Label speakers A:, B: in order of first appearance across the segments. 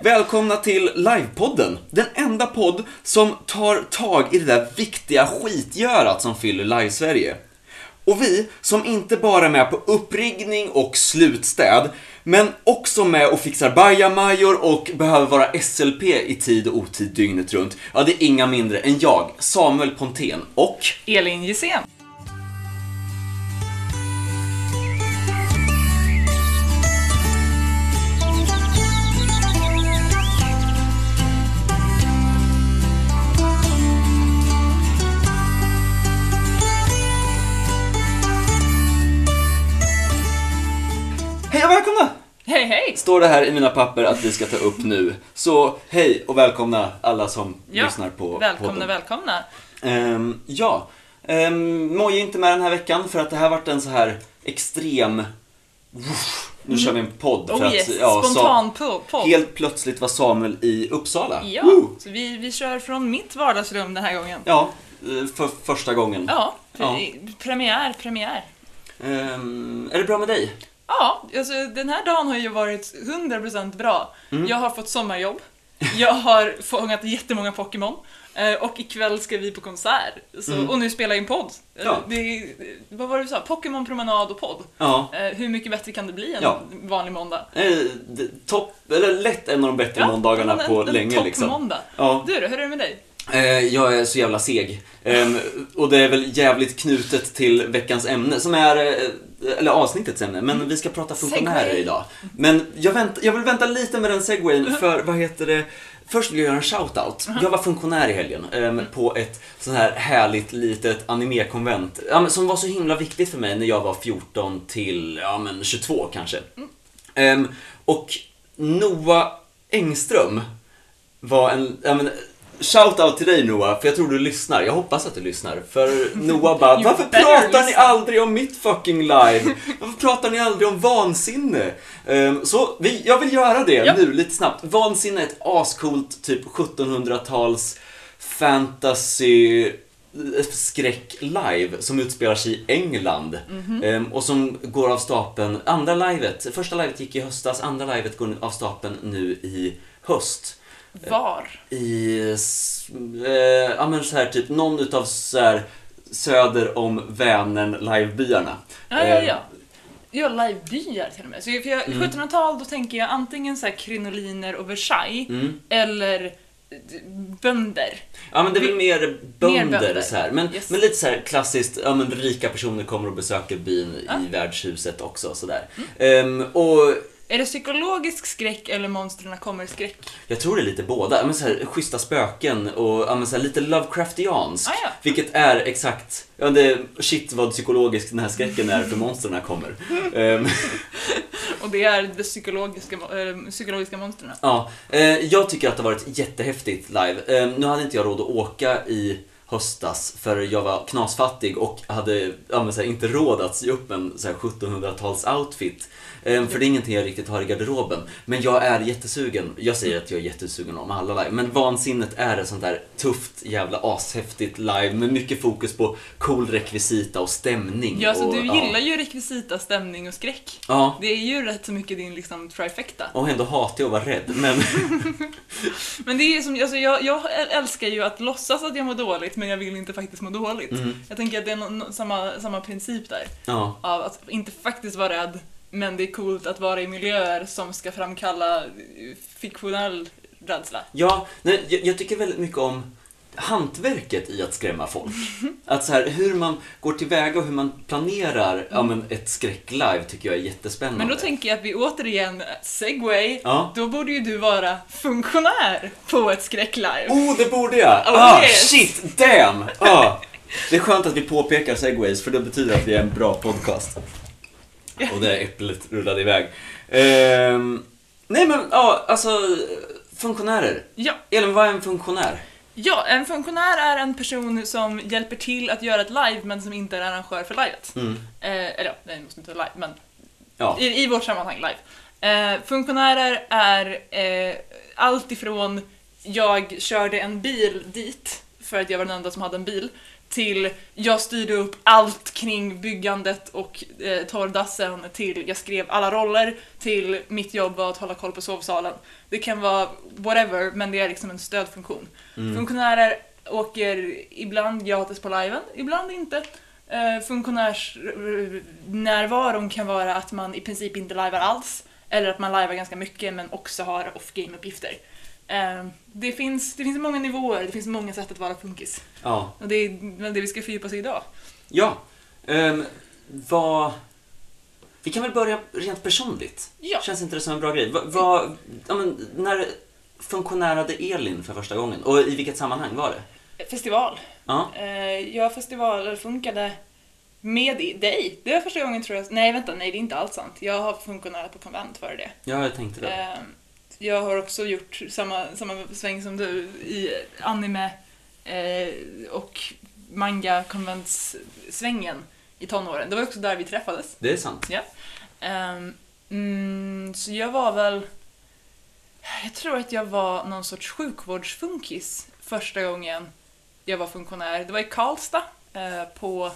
A: Välkomna till Livepodden. Den enda podd som tar tag i det där viktiga skitgörat som fyller Live-Sverige. Och vi som inte bara är med på uppriggning och slutstäd, men också med och fixar bajamajor och behöver vara SLP i tid och otid dygnet runt. Ja, det är inga mindre än jag, Samuel Pontén och
B: Elin Gissén.
A: Står det här i mina papper att vi ska ta upp nu. Så hej och välkomna alla som lyssnar på
B: välkomna,
A: podden.
B: välkomna.
A: Ehm, ja, um, Moj är inte med den här veckan för att det här varit en så här extrem... Woof, nu kör vi en podd.
B: Oh
A: för
B: yes,
A: att, ja,
B: spontan po- podd.
A: Helt plötsligt var Samuel i Uppsala.
B: Ja,
A: Woo!
B: så vi, vi kör från mitt vardagsrum den här gången.
A: Ja, eh, för första gången.
B: Ja,
A: Ja.
B: premiär, premiär.
A: Ehm, är det bra med dig?
B: Ja, alltså den här dagen har ju varit 100% bra.
A: Mm.
B: Jag har fått sommarjobb, jag har fångat jättemånga Pokémon eh, och ikväll ska vi på konsert. Så,
A: Mm.
B: Och nu spelar jag in podd. Eh,
A: Ja.
B: Det, vad var det du sa? Pokémon promenad och podd.
A: Ja.
B: Eh, Hur mycket bättre kan det bli en
A: Ja.
B: vanlig måndag?
A: Eh, topp, eller lätt en av de bättre måndagarna
B: en-
A: på
B: en
A: länge liksom.
B: toppmåndag.
A: Ja.
B: Du då, hur är det med dig?
A: Eh, jag är så jävla seg. Ehm, och det är väl jävligt knutet till veckans ämne, som är, eh, eller avsnittets ämne, men vi ska prata funktionärer
B: Segway.
A: idag. Men jag, vänt, jag vill vänta lite med den segwayen, för vad heter det? Först vill jag göra en shoutout. Jag var funktionär i helgen ehm, på ett sånt här härligt litet animekonvent ja, som var så himla viktigt för mig när jag var 14 till ja, men 22 kanske. Ehm, och Noah Engström var en, ja men, Shoutout till dig Noah, för jag tror du lyssnar. Jag hoppas att du lyssnar. För Noah bara, varför pratar ni
B: listen."
A: aldrig om mitt fucking live? Varför pratar ni aldrig om vansinne? Ehm, så vi, jag vill göra det
B: Ja.
A: nu, lite snabbt. Vansinne är ett ascoolt, typ 1700-tals fantasy eh, skräck live som utspelar sig i England
B: Mhm.
A: Ehm, och som går av stapeln, andra livet, första livet gick i höstas, andra livet går av stapeln nu i höst
B: Var?
A: i, eh, ja men så här typ någon utav så här söder om Vänern livebyarna.
B: Ja, ja,
A: Eh,
B: ja. Ja, livebyar till och med. Så för jag,
A: Mm.
B: 1700-tal, då tänker jag antingen så här krinoliner och Versailles,
A: Mm.
B: eller eh, bönder.
A: Ja men det är väl mer bönder,
B: bönder.
A: så här. Men,
B: Yes.
A: men lite så här klassiskt, ja men rika personer kommer och besöker byn
B: Ja. Mm.
A: i värdshuset också sådär. Ehm, och
B: Är det psykologisk skräck eller monstren kommer skräck?
A: Jag tror det är lite båda. Men så här, schyssta spöken och men så här, lite Lovecraftiansk.
B: Ah, ja.
A: Vilket är exakt, ja det, shit vad psykologisk den här skräcken är för monstren kommer. Ehm,
B: Och det är det psykologiska, äh, psykologiska monstren.
A: ja, eh, jag tycker att det har varit jättehäftigt live. Eh, nu hade inte jag råd att åka i höstas för jag var knasfattig och hade ja, här, inte råd att sy upp en så här, 1700-tals outfit. Eh, för det är ingenting jag riktigt har i garderoben. Men jag är jättesugen. Jag säger att jag är jättesugen om alla live. Men Vansinnet är ett sånt där tufft jävla ashäftigt live med mycket fokus på cool rekvisita och stämning.
B: Ja, så
A: och,
B: du gillar ju rekvisita, stämning och skräck.
A: Ja,
B: Det är ju rätt så mycket din liksom trifecta.
A: och ändå hatar jag att vara rädd. Men
B: Men det är som, alltså jag, jag älskar ju att låtsas att jag mår dåligt, men jag vill inte faktiskt må dåligt.
A: Mm.
B: Jag tänker att det är nå- nå- samma, samma princip där.
A: ja.
B: Av att inte faktiskt vara rädd, men det är coolt att vara i miljöer som ska framkalla fiktionell rädsla.
A: Ja, nej, jag, jag tycker väldigt mycket om hantverket i att skrämma folk. Att så här, hur man går tillväga och hur man planerar ja, men ett skräcklive tycker jag är jättespännande.
B: Men då tänker jag att vi återigen, segway,
A: Ja.
B: då borde ju du vara funktionär på ett skräcklive.
A: Oh, det borde jag!
B: Oh,
A: ah,
B: yes.
A: shit, damn! Ah. Det är skönt att vi påpekar segways för det betyder att vi är en bra podcast. Och det äpplet rullade iväg. Ehm, nej men, ja, alltså funktionärer.
B: Ja.
A: Elin, vad är en funktionär?
B: ja, en funktionär är en person som hjälper till att göra ett live, men som inte är arrangör för livet.
A: Mm.
B: Eh, eller ja, nej, det måste inte vara live, men
A: Ja.
B: i, i vårt sammanhang live. Eh, funktionärer är eh, allt ifrån jag körde en bil dit för att jag var den enda som hade en bil till jag styrde upp allt kring byggandet och eh, torrdassen till jag skrev alla roller till mitt jobb var att hålla koll på sovsalen. Det kan vara whatever, men det är liksom en stödfunktion.
A: Mm.
B: Funktionärer åker ibland gratis på liven, ibland inte. Eh, funktionärsnärvaron kan vara att man i princip inte livar alls, eller att man livar ganska mycket men också har off-game-uppgifter. Eh, det, finns, det finns många nivåer, det finns många sätt att vara funkis.
A: Ja.
B: Och det är det vi ska fördjupa oss i idag.
A: Ja. Um, vad... Vi kan väl börja rent personligt?
B: Ja.
A: Känns inte det som en bra grej? Va, vad- ja, men, när funktionärade Elin för första gången? Och i vilket sammanhang var det?
B: Festival.
A: Ja.
B: Eh, jag festivaler funkade med i- dig. Det var första gången tror jag. Nej, vänta, nej det är inte alls sant. Jag har funktionärat på konvent före det.
A: Ja, jag tänkte det.
B: Eh, jag har också gjort samma, samma sväng som du i anime eh, och manga konventssvängen i tonåren. Det var också där vi träffades.
A: Det är sant.
B: Ehm, mm, så jag var väl... Jag tror att jag var någon sorts sjukvårdsfunkis första gången jag var funktionär. Det var i Karlstad eh, på...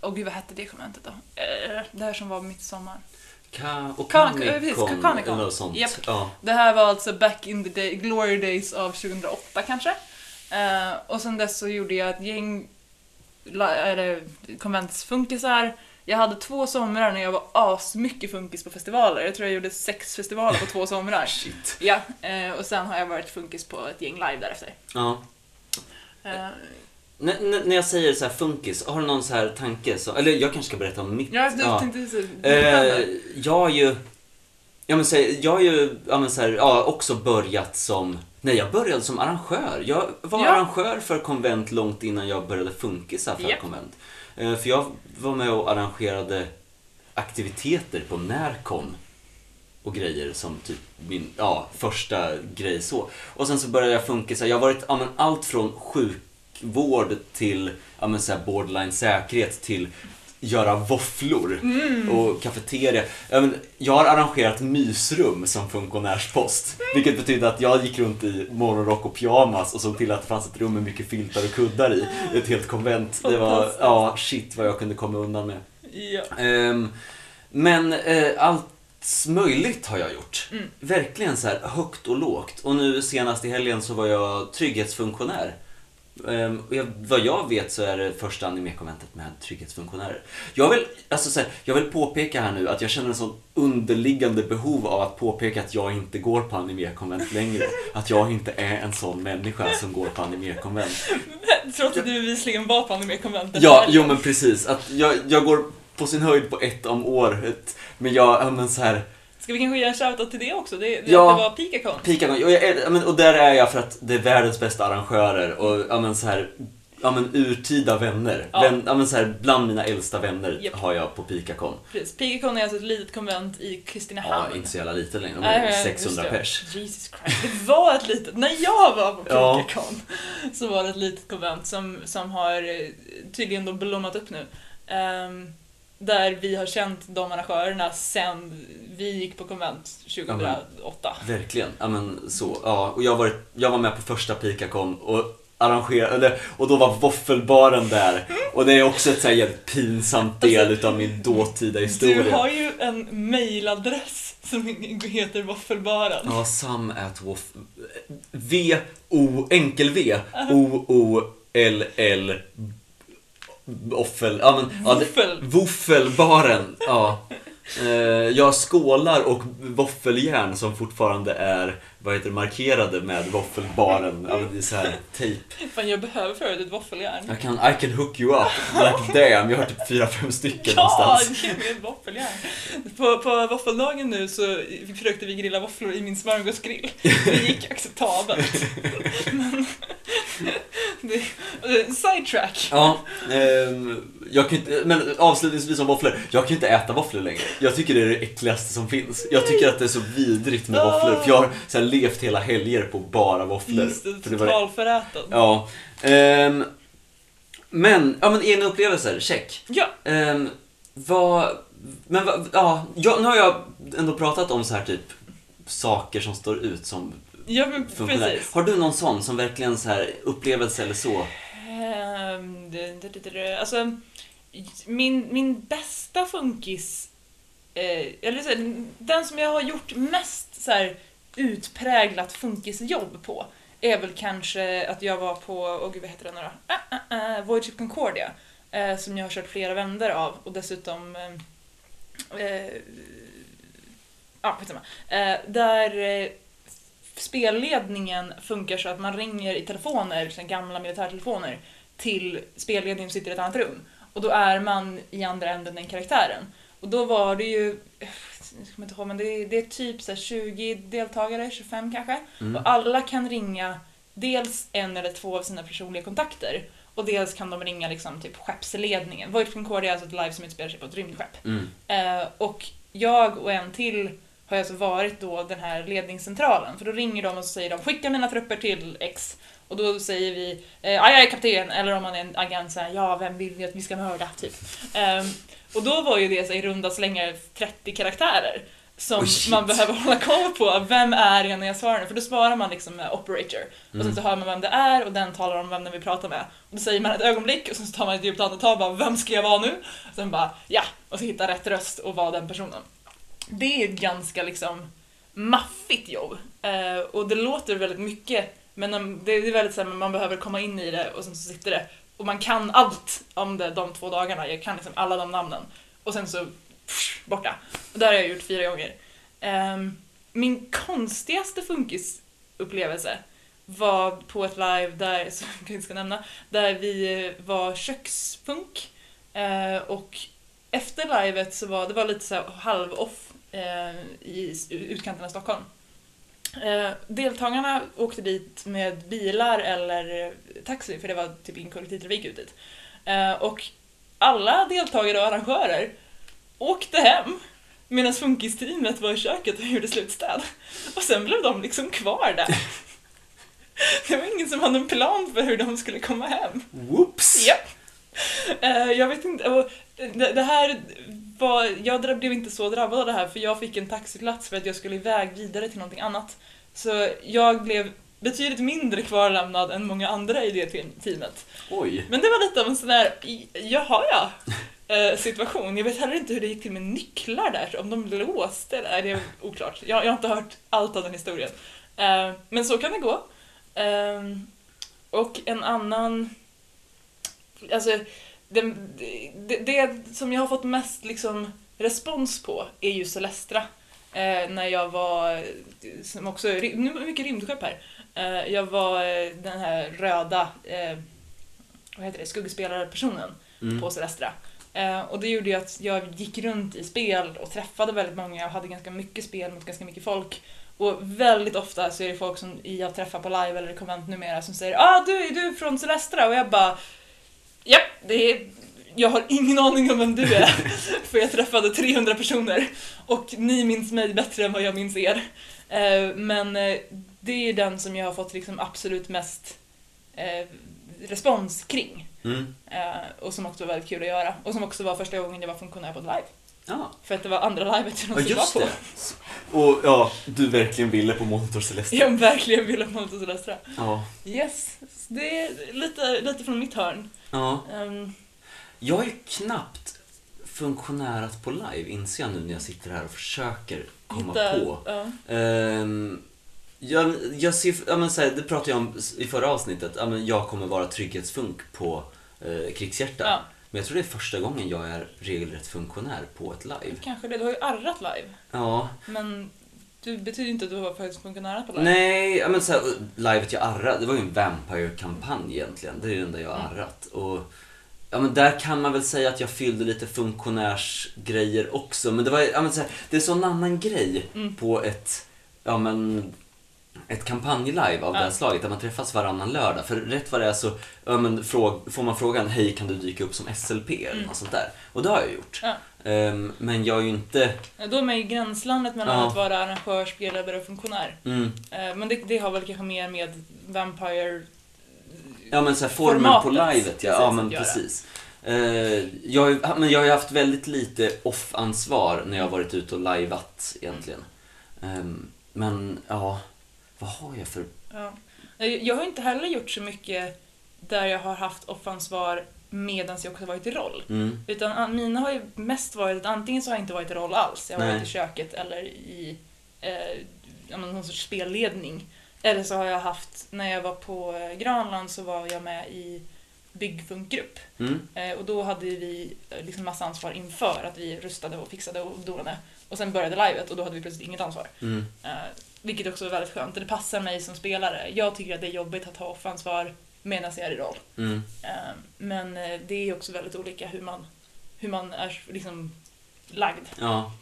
B: Åh gud, vad hette det konventet då? Eh, det här som var midsommar.
A: Ka och
B: precis, Ka- Kamikon.
A: eller något sånt.
B: Japp.
A: Ja.
B: Det här var alltså back in the day, glory days av 2008 kanske. Eh, och sen dess så gjorde jag ett gäng eller, konventsfunkisar. Jag hade två somrar när jag var asmycket funkis på festivaler. Jag tror jag gjorde sex festivaler på två somrar.
A: Shit.
B: Ja, eh, och sen har jag varit funkis på ett gäng live därefter.
A: Ja.
B: Eh,
A: N- när jag säger så här funkis, har du någon så här tanke? Så, eller jag kanske ska berätta om mitt.
B: jag
A: Ja.
B: tänkte så,
A: Eh, jag har ju, ja men säg, jag har ju, ja men så här, ja, också börjat som, nej jag började som arrangör. Jag var
B: Ja.
A: arrangör för konvent långt innan jag började funkisa för
B: Japp.
A: konvent. Eh, för jag var med och arrangerade aktiviteter på Närcon och grejer som typ min, ja, första grej så. Och sen så började jag funkisa, jag har varit, ja men allt från sjukvård till, ja men så här borderline säkerhet till göra våfflor och kafeteria. Jag har arrangerat mysrum som funktionärspost. Vilket betyder att jag gick runt i morgonrock och pyjamas och såg till att det fanns ett rum med mycket filtar och kuddar i. Ett helt konvent. Det var, ja shit vad jag kunde komma undan med.
B: Ja.
A: Ehm, men eh, allt möjligt har jag gjort.
B: Mm.
A: Verkligen så här högt och lågt. Och nu senast i helgen så var jag trygghetsfunktionär. Och jag, vad jag vet så är det första animekonventet med trygghetsfunktionärer. Jag vill, alltså så här, jag vill påpeka här nu att jag känner en sån underliggande behov av att påpeka att jag inte går på animekonvent längre. Att jag inte är en sån människa som går på animekonvent.
B: Trots att du bevisligen var på anime-konventet.
A: Ja, jo men precis. Att jag, jag går på sin höjd på ett om året. Men jag, ja, men så här,
B: Ska vi kanske ge en shoutout till det också? Det, det,
A: Ja.
B: det var Pikacon.
A: Pikacon, och, jag ja, men, och där är jag för att det är världens bästa arrangörer och ja, men, så här, ja, men, urtida vänner.
B: Ja.
A: Vän, ja, men, så här, bland mina äldsta vänner
B: Japp.
A: har jag på Pikacon.
B: Precis. Pikacon är alltså ett litet konvent i Kristinehamn.
A: Ja, inte så jävla lite längre, de är
B: men
A: 600
B: just det.
A: pers.
B: Jesus Christ. Det var ett litet, när jag var på
A: Ja.
B: Pikacon så var det ett litet konvent som, som har eh, tydligen då blommat upp nu. Ehm, där vi har känt de arrangörerna sen vi gick på konvent 2008.
A: Verkligen, ja men så. Ja, och jag, varit, jag var med på första Pikacon och arrangerade, och då var våffelbaren där. Och det är också ett så här jävligt pinsamt del utav min dåtida historia.
B: Alltså, Du har ju en mailadress som heter Våffelbaren.
A: Ja, Sam at Woff... V-O, enkel-V, O-O-L-L Offel, ja men... Ja,
B: Våffel.
A: Våffelbaren, ja. Eh, jag skålar och våffeljärn som fortfarande är, vad heter det, markerade med våffelbaren. Ja, det är så här tejp.
B: Fan, jag behöver för ett våffeljärn.
A: Jag kan, I can hook you up, like damn. Jag har typ fyra, fem stycken
B: Ja,
A: någonstans.
B: ge mig ett våffeljärn. På, på våffeldagen nu så försökte vi grilla våfflor i min smörgåsgrill. Det gick acceptabelt. Men, sidetrack.
A: Ja, ehm, jag kan inte, men avslutningsvis om våfflor. Jag kan inte äta våfflor längre. Jag tycker det är det äckligaste som finns. Jag tycker att det är så vidrigt med våfflor. För jag har så här, levt hela helger på bara våfflor.
B: Just det, totalföräten.
A: Ja. ehm, men, ja men egna upplevelser, check.
B: Ja,
A: Um, vad, men vad, ja, jag, nu har jag ändå pratat om så här typ saker som står ut som
B: ja men precis.
A: Har du någon sån som verkligen så här upplevelse eller så?
B: Eh, Ehm, Alltså, min, min bästa funkis, eh, eller så här, den som jag har gjort mest så här, utpräglat funkisjobb på, är väl kanske att jag var på, åh gud vad heter den nu då? Ah, ah, ah, Voyage of Concordia, eh, som jag har kört flera vändor av och dessutom eh, eh, Ja, skitsamma. Eh, där eh, spelledningen funkar så att man ringer i telefoner, så gamla militärtelefoner, till spelledningen som sitter i ett annat rum. Och då är man i andra änden än karaktären. Och då var det ju, jag kommer inte ihåg, men det är, det är typ så här 20 deltagare, 25 kanske.
A: Mm.
B: Och alla kan ringa dels en eller två av sina personliga kontakter och dels kan de ringa liksom typ skeppsledningen. Voyage Concordia är alltså ett live som utspelar sig på ett rymdskepp.
A: Mm.
B: Eh, och jag och en till har alltså varit då den här ledningscentralen. För då ringer de och så säger de skicka mina trupper till X. Och då säger vi eh, aj, aj kapten, eller om man är en agent såhär ja vem vill vi att vi ska mörda, typ. Ehm, och då var ju det så i runda slängar 30 karaktärer som
A: shit.
B: man behöver hålla koll på. Vem är jag när jag svarar nu? För då svarar man liksom operator. Och
A: Mm.
B: sen så hör man vem det är och den talar om vem den vill prata med. Och då säger man ett ögonblick och sen så tar man ett djupt andetag och bara vem ska jag vara nu? Och sen bara ja, och så hitta rätt röst och vara den personen. Det är ett ganska liksom maffigt jobb. Eh, och det låter väldigt mycket men det är väldigt såhär, man behöver komma in i det och sen så sitter det. Och man kan allt om det de två dagarna. Jag kan liksom alla de namnen. Och sen så pff, borta. Och det har jag gjort fyra gånger. Eh, min konstigaste funkisupplevelse var på ett live där, som jag inte ska nämna, där vi var köksfunk. Eh, och efter livet så var det var lite så halv-off i s- utkanten av Stockholm. Eh, deltagarna åkte dit med bilar eller eh, taxi, för det var typ ingen kollektivtrafik ut dit. Eh, och alla deltagare och arrangörer åkte hem medan funkisteamet var i köket och gjorde slutstäd. Och sen blev de liksom kvar där. Det var ingen som hade en plan för hur de skulle komma hem.
A: Whoops!
B: Ja. Eh, jag vet inte, det här var, jag blev inte så drabbad av det här för jag fick en taxiplats för att jag skulle iväg vidare till någonting annat. Så jag blev betydligt mindre kvarlämnad än många andra i det te- teamet.
A: Oj.
B: Men det var lite av en sån där, jaha ja, eh, situation. Jag vet heller inte hur det gick till med nycklar där, om de låste eller, det är oklart. Jag, jag har inte hört allt av den historien. Eh, men så kan det gå. Ehm, och en annan, alltså det, det, det som jag har fått mest liksom respons på är ju Celestra. Eh, när jag var, som också, nu är det mycket rymdskepp här. Eh, jag var eh, den här röda, eh, vad heter det, skuggspelarpersonen
A: Mm.
B: på Celestra. Eh, och det gjorde ju att jag gick runt i spel och träffade väldigt många och hade ganska mycket spel mot ganska mycket folk. Och väldigt ofta så är det folk som jag träffar på live eller konvent numera som säger ah du är du från Celestra? Och jag bara ja, det är jag har ingen aning om vem du är, för jag träffade 300 personer och ni minns mig bättre än vad jag minns er. Eh, Men eh, det är den som jag har fått liksom absolut mest eh, respons kring.
A: Mm.
B: Och som också var väldigt kul att göra. Och som också var första gången jag var funktionär på ett live.
A: Ja.
B: För att det var andra livet jag
A: ja,
B: någonsin var
A: just
B: på.
A: det. Och ja, du verkligen ville på Monitor Celeste.
B: Jag verkligen ville på Monte Celestra.
A: Ja.
B: Yes, det är lite, lite från mitt hörn.
A: Ja.
B: Ehm,
A: Jag har ju knappt funktionärat på live, inser jag nu när jag sitter här och försöker komma
B: hitta-
A: på.
B: Ja.
A: Ehm, jag, jag ser, ja, men så här, det pratade jag om i förra avsnittet, ja, men jag kommer vara trygghetsfunk på eh, Krigshjärta.
B: Ja.
A: Men jag tror det är första gången jag är regelrätt funktionär på ett live.
B: Kanske det. Du har ju arrat live.
A: Ja,
B: Men det betyder inte att du har faktiskt funktionärat på live.
A: nej, men så här, livet jag arrade, det var ju en Vampire-kampanj egentligen. Det är det enda jag har
B: Mm.
A: arrat. Och, ja, men där kan man väl säga att jag fyllde lite funktionärsgrejer också. Men det var ja, men så här, det är så en annan grej
B: Mm.
A: på ett, ja men ett kampanjlive av det här
B: Ja.
A: slaget där man träffas varannan lördag. För rätt vad det är så ja, men, fråg, får man frågan hej kan du dyka upp som SLP eller
B: Mm.
A: något sånt där. Och det har jag gjort.
B: Ja.
A: Ehm, men jag är ju inte...
B: Ja, Då är man i gränslandet mellan
A: Ja.
B: att vara arrangör, spelledare och funktionär.
A: Mm,
B: Eh, Men det, det har väl kanske mer med Vampire...
A: ja men så här, formen på
B: Formatet,
A: livet, ja,
B: precis,
A: ja men precis. Eh, jag, har ju- men jag har ju haft väldigt lite off-ansvar när jag har varit ute och lajvat egentligen. Ehm, men ja, vad har jag för...
B: Ja. Jag har inte heller gjort så mycket där jag har haft offansvar medan jag också varit i roll.
A: Mm.
B: Utan an- mina har ju mest varit att antingen så har jag inte varit i roll alls, jag har
A: Nej.
B: varit i köket eller i eh, någon sorts spelledning. Eller så har jag haft, när jag var på eh, Granland så var jag med i byggfunkgrupp.
A: Mm.
B: Eh, och då hade vi eh, liksom massa ansvar inför att vi rustade och fixade och donade. Och sen började livet och då hade vi plötsligt inget ansvar.
A: Mm.
B: Eh, vilket också är väldigt skönt. Det passar mig som spelare. Jag tycker att det är jobbigt att ha offansvar medan jag är i roll.
A: Mm.
B: Eh, men eh, det är också väldigt olika hur man, hur man är liksom lagd.
A: Ja.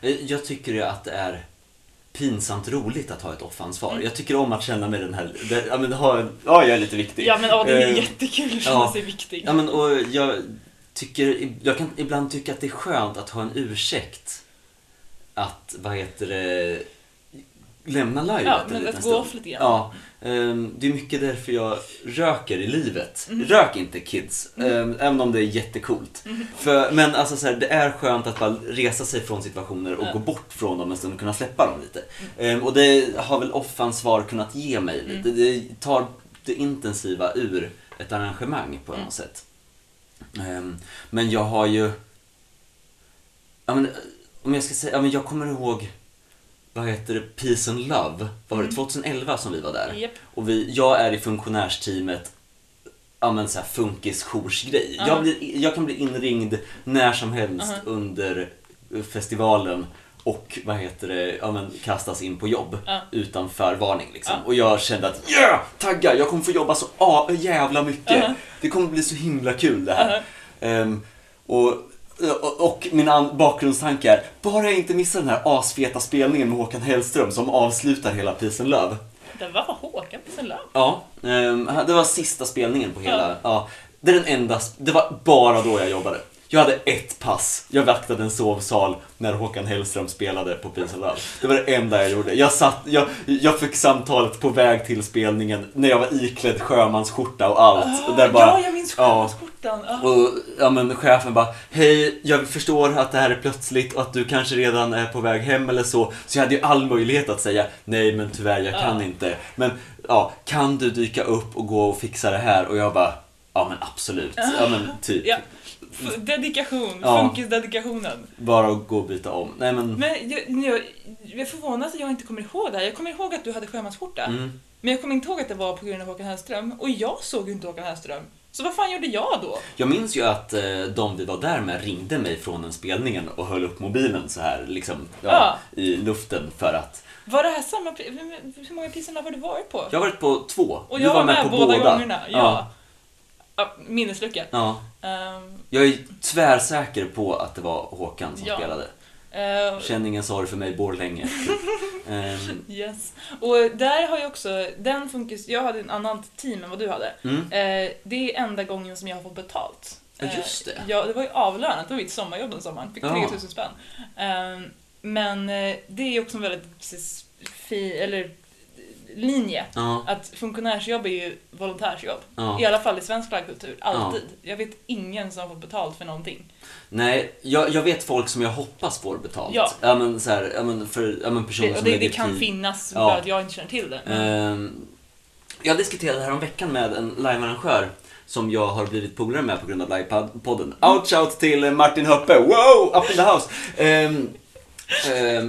A: Eh, Jag tycker ju att det är pinsamt roligt att ha ett offansvar.
B: Mm.
A: Jag tycker om att känna mig den här, det, ja men ha, ja jag är lite viktig.
B: Ja men ja, det är
A: Eh,
B: jättekul att känna
A: ja.
B: sig viktig.
A: Ja men och jag tycker, jag kan ibland tycka att det är skönt att ha en ursäkt att, vad heter det, lämna livet
B: Ja,
A: en
B: men
A: liten
B: att gå
A: stund.
B: off lite grann.
A: Ja, ehm, det är mycket därför jag röker i livet.
B: Mm.
A: Rök inte kids, ehm, även om det är jättecoolt.
B: Mm.
A: För, men alltså så här, det är skönt att bara resa sig från situationer och gå bort från dem en stund och kunna släppa dem lite. Ehm, och det har väl offansvar kunnat ge mig lite.
B: Mm.
A: Det tar det intensiva ur ett arrangemang på
B: Mm.
A: något sätt. Ehm, men jag har ju... Ja, men, om jag ska säga, ja, men jag kommer ihåg, vad heter det, Peace and Love. Var det,
B: Mm.
A: 2011 som vi var där?
B: Japp.
A: Och vi, jag är i funktionärsteamet, ja men såhär funkis-joursgrej.
B: Ja.
A: Jag, blir- jag kan bli inringd när som helst
B: Aha.
A: under festivalen och vad heter det, ja men kastas in på jobb
B: Ja.
A: utan förvarning liksom.
B: Ja.
A: Och jag kände att yeah, tagga, jag kommer få jobba så jävla mycket.
B: Ja.
A: Det kommer bli så himla kul det här.
B: Ja.
A: Ehm, och, och, och min an- bakgrundstanke är, bara jag inte missar den här asfeta spelningen med Håkan Hellström som avslutar hela Peace and Love.
B: Det var Håkan på sin lön.
A: Ja, ehm, det var sista spelningen på hela, ja. Det är den enda, det var bara då jag jobbade. Jag hade ett pass. Jag vaktade en sovsal när Håkan Hellström spelade på Love. Det var det enda jag gjorde. Jag, satt, jag, jag fick samtalet på väg till spelningen när jag var iklädd sjömansskjorta och allt. Och där bara,
B: ja, jag minns sjömansskjortan. Ja.
A: och ja, men chefen bara, hej, jag förstår att det här är plötsligt och att du kanske redan är på väg hem eller så. Så jag hade ju all möjlighet att säga, nej men tyvärr jag kan
B: Ja.
A: inte. Men ja, kan du dyka upp och gå och fixa det här? Och jag bara, ja men absolut. Ja men typ.
B: Ja. Dedikation,
A: Ja.
B: funkisdedikationen.
A: Bara att gå och byta om. Nej men,
B: Men jag, jag, jag är förvånad att jag inte kommer ihåg det här. Jag kommer ihåg att du hade sjömansskjorta.
A: mm.
B: Men jag kommer inte ihåg att det var på grund av Håkan Hellström. Och jag såg ju inte Håkan Hellström. Så vad fan gjorde jag då?
A: Jag minns ju att eh, de vi var där med ringde mig från den spelningen och höll upp mobilen så här liksom ja,
B: Ja.
A: i luften för att
B: Var det här samma... Hur många pisarna har du varit på?
A: jag har varit på två.
B: Och
A: Du
B: jag var med,
A: på
B: båda, gångerna. Ja.
A: Ja.
B: Ja. minneslucka.
A: ja.
B: Ehm,
A: Jag är tvärsäker på att det var Håkan som
B: Ja.
A: spelade.
B: eh,
A: Känn ingen sorg för mig, Borlänge. Ehm,
B: yes. Och där har jag också, den funkis, jag hade en annan team än vad du hade.
A: mm.
B: Eh, det är enda gången som jag har fått betalt.
A: Ja,
B: Eh,
A: just det.
B: Ja, det var ju avlönat. Det var mitt sommarjobb den sommaren. Fick
A: Ja.
B: 3000 spänn. Eh, men eh, det är också en väldigt precis, fi, eller linje.
A: Ja,
B: Att funktionärsjobb är ju volontärsjobb.
A: ja.
B: I alla fall i svensk flaggkultur. Alltid. Jag vet ingen som har fått betalt för någonting.
A: Nej, jag, jag vet folk som jag hoppas får betalt.
B: Ja.
A: ja men, så här, ja, men, för, ja, men personer
B: Det,
A: som
B: det, det kan
A: tid.
B: finnas
A: Ja.
B: för att jag inte känner till det.
A: Ehm, jag diskuterade här om veckan med en livearrangör som jag har blivit polare med på grund av livepodden. Out shout till Martin Höppe, wow, up in the house! Ehm,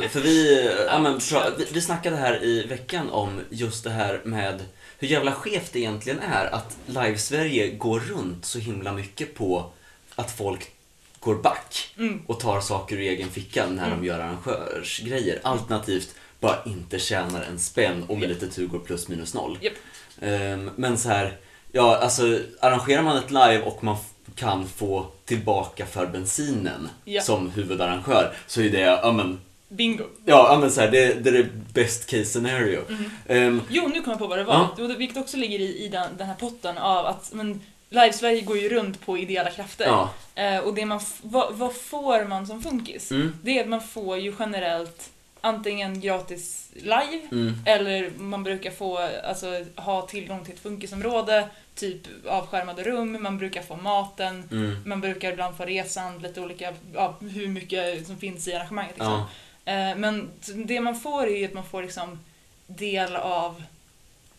A: för vi, ja, men, vi, vi snackade här i veckan om just det här med hur jävla skevt det egentligen är att Live-Sverige går runt så himla mycket på att folk går back
B: mm,
A: och tar saker ur egen ficka när de gör arrangörsgrejer. Alternativt bara inte tjänar en spänn och med lite tur går plus minus noll.
B: Japp.
A: Ehm, men så här, ja alltså arrangerar man ett live och man kan få tillbaka för bensinen
B: Ja.
A: som huvudarrangör så är det, ja men,
B: bingo.
A: ja, ja, men så här, det, det är det best case scenario.
B: Mm.
A: Ehm,
B: Jo, nu kommer jag på vad det var.
A: Ja.
B: Jo, det- Vilket också ligger i, i den, den här potten av att men, Live-Sverige går ju runt på ideella krafter.
A: ja.
B: Eh, och det man f- vad, vad får man som funkis?
A: Mm,
B: Det är att man får ju generellt antingen gratis live
A: mm,
B: eller man brukar få alltså, ha tillgång till ett funkisområde, typ avskärmade rum, man brukar få maten,
A: mm,
B: man brukar ibland få resan, lite olika, ja, hur mycket som finns i arrangemanget. Liksom.
A: ja.
B: Eh, Men det man får är ju att man får liksom del av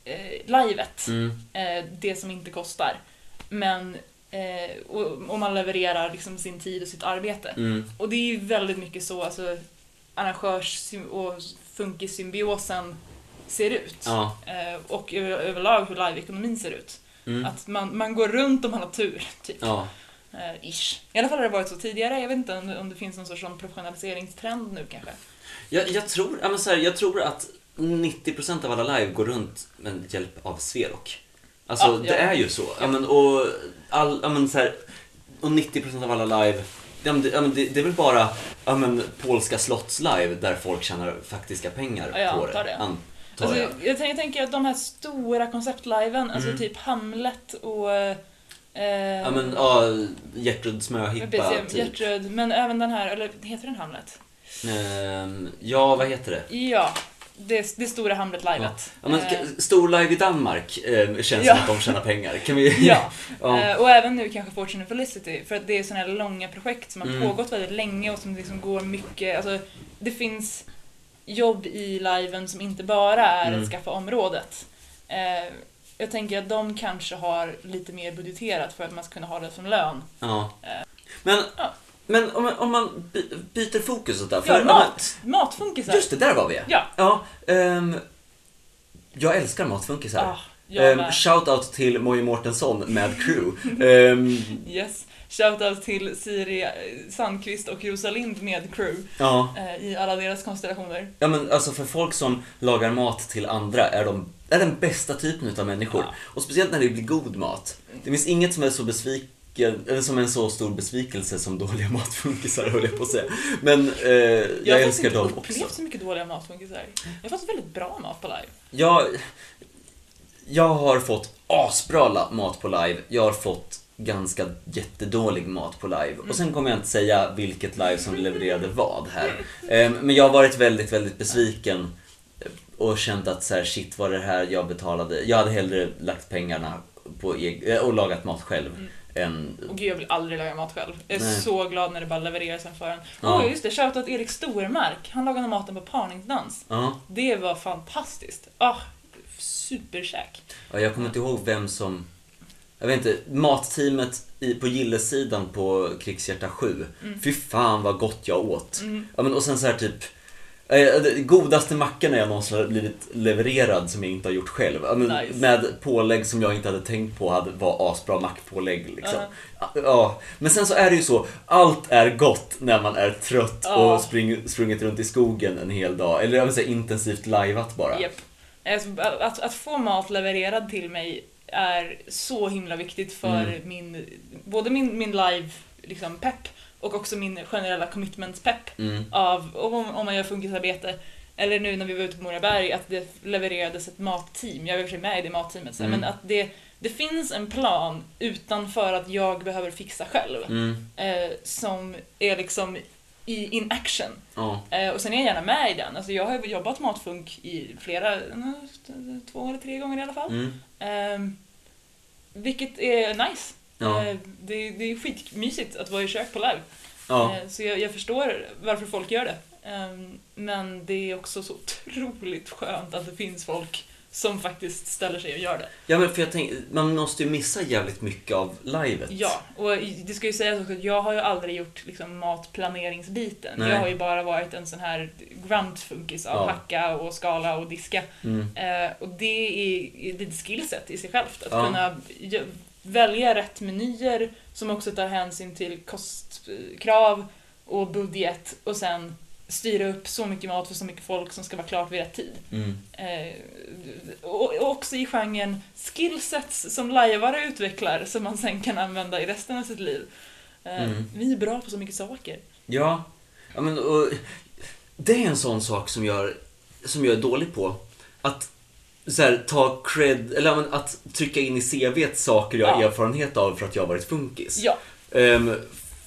B: eh, livet,
A: Mm.
B: eh, det som inte kostar. Men eh, och, och man levererar liksom sin tid och sitt arbete.
A: Mm.
B: Och det är ju väldigt mycket så alltså, arrangörs och funkissymbiosen ser ut.
A: Ja.
B: Eh, och över, överlag hur live-ekonomin ser ut.
A: Mm.
B: Att man, man går runt om man har tur, typ.
A: Ja.
B: Eh, ish. I alla fall har det varit så tidigare. Jag vet inte om, det- om det finns någon sorts sån professionaliseringstrend nu kanske.
A: Jag, jag, tror, ja, men så här, jag tror att 90% av alla live går runt med hjälp av Sverok. Alltså,
B: Ja,
A: det är ju så. Ja. Men, och, all, ja, men, så här, och 90% av alla live, ja, men, det, ja, men, det, det är väl bara ja, men, polska slotts-live där folk tjänar faktiska pengar
B: Ja,
A: på
B: det.
A: Antar
B: Alltså,
A: jag.
B: jag, tänker, jag tänker att de här stora konceptliven, alltså
A: Mm.
B: typ Hamlet och... Eh,
A: Ja, men, ja, Gertrud Smöhippa, typ.
B: Gertrud, men även den här, eller heter den Hamlet?
A: Ehm, ja, vad heter det?
B: Ja, det, det stora Hamlet-livet.
A: Ja, men,
B: Eh,
A: stor live i Danmark eh, känns
B: Ja.
A: som att de tjänar pengar. Kan vi...
B: Ja,
A: ja.
B: Eh, och även nu kanske Fortune Felicity, för att det är sådana här långa projekt som har
A: Mm.
B: pågått väldigt länge och som liksom går mycket, alltså det finns jobb i liven som inte bara är
A: Mm.
B: att skaffa området. Eh, jag tänker att de kanske har lite mer budgeterat för att man ska kunna ha det som lön.
A: Ja.
B: Eh.
A: Men,
B: Ja.
A: men om, man- om man by, byter fokus där.
B: Ja,
A: För,
B: mat! Matfunkisar!
A: Just det, där var vi.
B: Ja.
A: ja ehm, jag älskar matfunkisar.
B: Ah,
A: Um,
B: med.
A: Shoutout till Mojje Mårtensson med crew. Ehm,
B: Yes. Shoutout till Siri Sandqvist och Rosalind med crew
A: ja.
B: eh, i alla deras konstellationer.
A: ja, men alltså för folk som lagar mat till andra är de är den bästa typen utav människor.
B: Ja.
A: Och speciellt när det blir god mat. Det finns inget som är så besviken, eller som en så stor besvikelse som dåliga matfunkisar höll jag på att säga. Men eh, jag,
B: Jag har faktiskt
A: älskar
B: inte
A: dem
B: upplevt
A: också.
B: så mycket dåliga matfunkisar. Jag har fått väldigt bra mat på live.
A: Jag, jag har fått asbra mat på live. Jag har fått ganska jättedålig mat på live. Och sen kommer jag inte säga vilket live som levererade vad här. Ehm, Men jag har varit väldigt, väldigt besviken och känt att så här, shit var det här jag betalade. Jag hade hellre lagt pengarna på eg- eh, och lagat mat själv
B: Mm.
A: än...
B: Och gud, jag vill aldrig laga mat själv. Jag är
A: Nej.
B: så glad när det bara levereras en för en.
A: Ja.
B: Åh, just det. Shoutout Erik Stormark. Han lagade maten på parningsdans.
A: Ja,
B: Det var fantastiskt. Ah, superkäk.
A: Ja, jag kommer inte ihåg vem som... Jag vet inte, matteamet i, på gillesidan på Krigshjärta 7.
B: Mm.
A: Fy fan vad gott jag åt.
B: Mm.
A: Ja, men, och sen så här typ... eh, godaste mackorna jag någonsin har blivit levererad som jag inte har gjort själv.
B: Nice.
A: Med pålägg som jag inte hade tänkt på hade, var asbra mackpålägg. Liksom.
B: Ja.
A: Ja, men sen så är det ju så, allt är gott när man är trött
B: Ja.
A: och spring, sprungit runt i skogen en hel dag. Eller jag vill säga intensivt lajvat bara.
B: Japp. Alltså, Att, att få mat levererad till mig är så himla viktigt för
A: Mm.
B: min, både min, min live liksom, pepp och också min generella commitment-pepp
A: Mm.
B: av om, om man gör funkisarbete eller nu när vi var ute på Moraberg att det levererades ett matteam. Jag var i och för sig med i det matteamet
A: Mm.
B: men att det, det finns en plan utanför att jag behöver fixa själv
A: Mm.
B: eh, som är liksom i in action.
A: Ja.
B: Eh, och sen är jag gärna med i den. Alltså jag har jobbat matfunk i flera, eh, två eller tre gånger i alla fall.
A: Mm.
B: Ehm, vilket är nice.
A: Ja.
B: Eh, det, det är skitmysigt att vara i kök på live.
A: Ja.
B: Eh, Så jag, jag förstår varför folk gör det. Ehm, Men det är också så otroligt skönt att det finns folk som faktiskt ställer sig och gör det.
A: Ja men för jag tänker, man måste ju missa jävligt mycket av livet.
B: Ja, och det ska ju sägas också att jag har ju aldrig gjort liksom, matplaneringsbiten.
A: Nej.
B: Jag har ju bara varit en sån här grunt-funkis av
A: Ja.
B: hacka och skala och diska.
A: Mm.
B: Eh, och det är, ett skillset i sig självt. Att
A: Ja.
B: kunna välja rätt menyer som också tar hänsyn till kostkrav och budget och sen styra upp så mycket mat för så mycket folk som ska vara klart vid rätt tid.
A: Mm.
B: Eh, och, och också i genren skillsets som lajvare utvecklar som man sen kan använda i resten av sitt liv. Eh,
A: Mm.
B: Vi är bra på så mycket saker.
A: Ja, ja men, och, det är en sån sak som jag, som jag är dålig på. Att så här, ta cred, eller att trycka in i CVt saker jag har
B: Ja.
A: erfarenhet av för att jag har varit funkis.
B: Ja,
A: Ehm,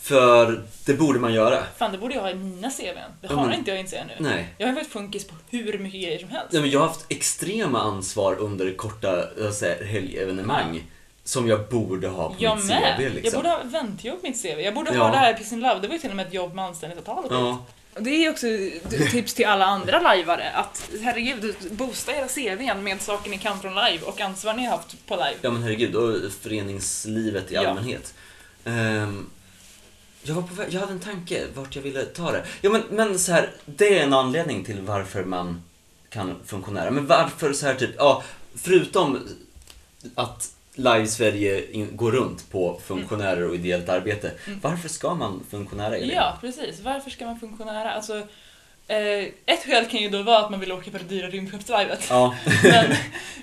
A: för det borde man göra.
B: fan det borde jag ha i mina CVn. Det
A: Ja,
B: har
A: men-
B: inte jag inser nu.
A: Nej.
B: Jag har varit funkis på hur mycket grejer som helst.
A: Ja, men jag har haft extrema ansvar under korta jag säger, helgevenemang. Som jag borde ha på
B: Jag
A: mitt
B: med.
A: CV liksom.
B: Jag borde ha eventjobb på mitt CV. Jag borde
A: Ja.
B: ha det här Piss in Love. Det var ju till och med ett jobb med anställningsavtalet.
A: Ja.
B: Och det är också tips till alla andra lajvare att herregud, boosta era CVn med saker ni kan från live och ansvar ni har haft på live.
A: Ja men herregud, och föreningslivet i
B: Ja.
A: allmänhet. Jag, var på väg, jag hade en tanke vart jag ville ta det. Ja men, men så här, det är en anledning till varför man kan funktionära. Men varför så här typ, ja, förutom att Live Sverige in, går runt på funktionärer och ideellt arbete. Varför ska man funktionära Elin?
B: Mm. Ja, precis. Varför ska man funktionära? Alltså, eh, ett skäl kan ju då vara att man vill åka på det dyra rymdskeppslivet.
A: Ja.
B: Men,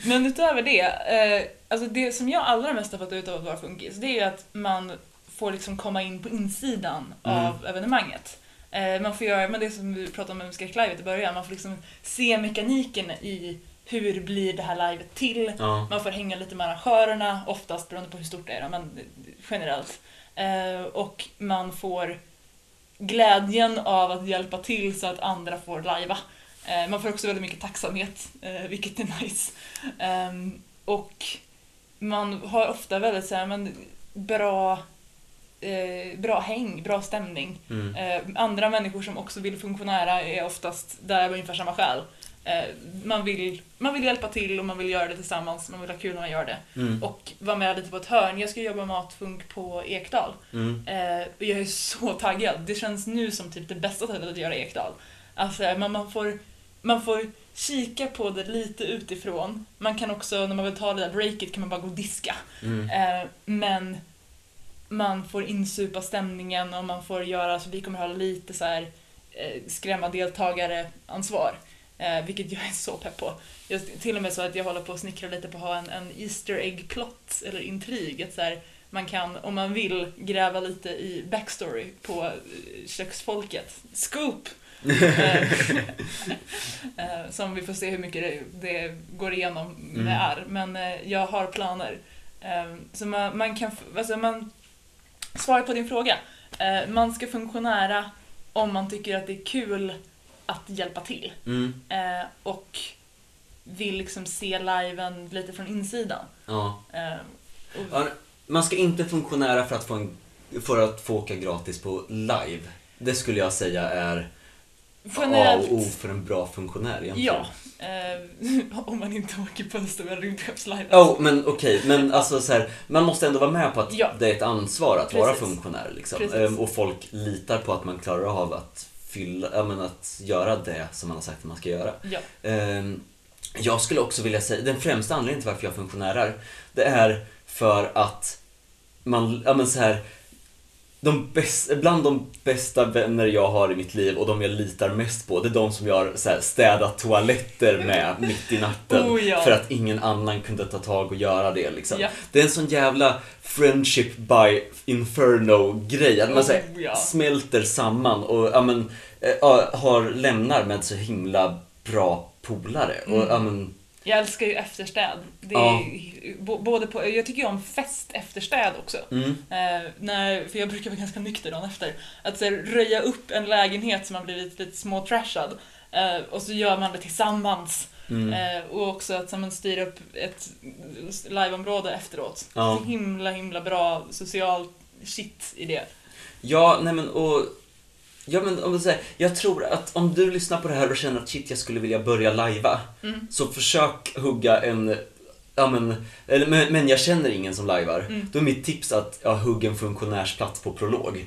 B: men utöver det, eh, alltså det som jag allra mest har fått ut av att vara funkis, det är att man får liksom komma in på insidan
A: Mm.
B: av evenemanget. Eh, man får göra, men det som vi pratade om med skräcklivet i början, man får liksom se mekaniken i hur blir det här livet till.
A: ja.
B: Man får hänga lite med arrangörerna, oftast beroende på hur stort det är, men generellt. Eh, och man får glädjen av att hjälpa till så att andra får lajva. Eh, man får också väldigt mycket tacksamhet, eh, vilket är nice. Ehm, och man har ofta väldigt så här, men, bra, eh, bra häng, bra stämning.
A: Mm.
B: Eh, andra människor som också vill funktionära är oftast där av ungefär samma skäl. Eh, man, vill, man vill hjälpa till och man vill göra det tillsammans, man vill ha kul när man gör det.
A: Mm.
B: Och vara med lite på ett hörn. Jag ska jobba matfunk på Ekdal.
A: Mm.
B: Eh, jag är så taggad. Det känns nu som typ det bästa sättet att göra Ekdal. Alltså, man, man, får, man får kika på det lite utifrån. Man kan också, när man vill ta det där breaket, kan man bara gå och diska.
A: Mm.
B: Eh, men man får insupa stämningen och man får göra, så vi kommer ha lite så här eh, skrämma deltagare ansvar. Eh, vilket jag är så pepp på. Just, till och med så att jag håller på att snickra lite på att ha en, en Easter egg plot eller intrig. Att så här, man kan, om man vill, gräva lite i backstory på eh, köksfolket. Scoop! Eh, eh, som vi får se hur mycket det, det går igenom med
A: Mm.
B: är. Men eh, jag har planer. Eh, så man, man kan, alltså man, svar på din fråga. Eh, man ska funktionära om man tycker att det är kul att hjälpa till.
A: Mm.
B: Eh, och vill liksom se liven lite från insidan.
A: Ja.
B: Eh, och,
A: Ja, Man ska inte funktionära för att få, en, för att få åka gratis på live. Det skulle jag säga är A
B: generellt,
A: och O för en bra funktionär egentligen.
B: ja. Eh, om man inte åker på en stor rymdskeppslive.
A: Oh, men okej, men alltså så här, man måste ändå vara med på att
B: Ja.
A: det är ett ansvar att vara
B: Precis.
A: funktionär. Liksom.
B: Precis.
A: Ehm, och folk litar på att man klarar av att, fylla, ja, men att göra det som man har sagt att man ska göra.
B: Ja.
A: Ehm, jag skulle också vilja säga, den främsta anledningen till varför jag funktionärar, det är för att man, ja men så här, de bäst, bland de bästa vänner jag har i mitt liv och de jag litar mest på, det är de som jag har så här, städat toaletter med mitt i natten.
B: Oh, ja.
A: För att ingen annan kunde ta tag och göra det liksom.
B: Ja.
A: Det är en sån jävla friendship by inferno-grej. Att man så här,
B: Oh, ja.
A: smälter samman och ja, men, ja, har, lämnar med så himla bra polare. Och,
B: Mm.
A: ja, men,
B: Jag älskar ju efterstäd. Det är,
A: Ja.
B: både på, jag tycker ju om fest efterstäd också.
A: mm,
B: Eh, när, för jag brukar vara ganska nykter dagen efter. Att så här, röja upp en lägenhet som har blivit lite småtrashad. Eh, och så gör man det tillsammans.
A: mm.
B: Eh, och också att man styr upp ett liveområde efteråt.
A: Ja.
B: Så himla himla bra social shit i det.
A: Ja, nej men och... Ja men om säger, jag tror att om du lyssnar på det här och känner att shit jag skulle vilja börja lajva.
B: Mm.
A: Så försök hugga en, ja men, eller, men, men jag känner ingen som lajvar.
B: Mm.
A: Då är mitt tips att ja, hugga en funktionärsplats på prolog.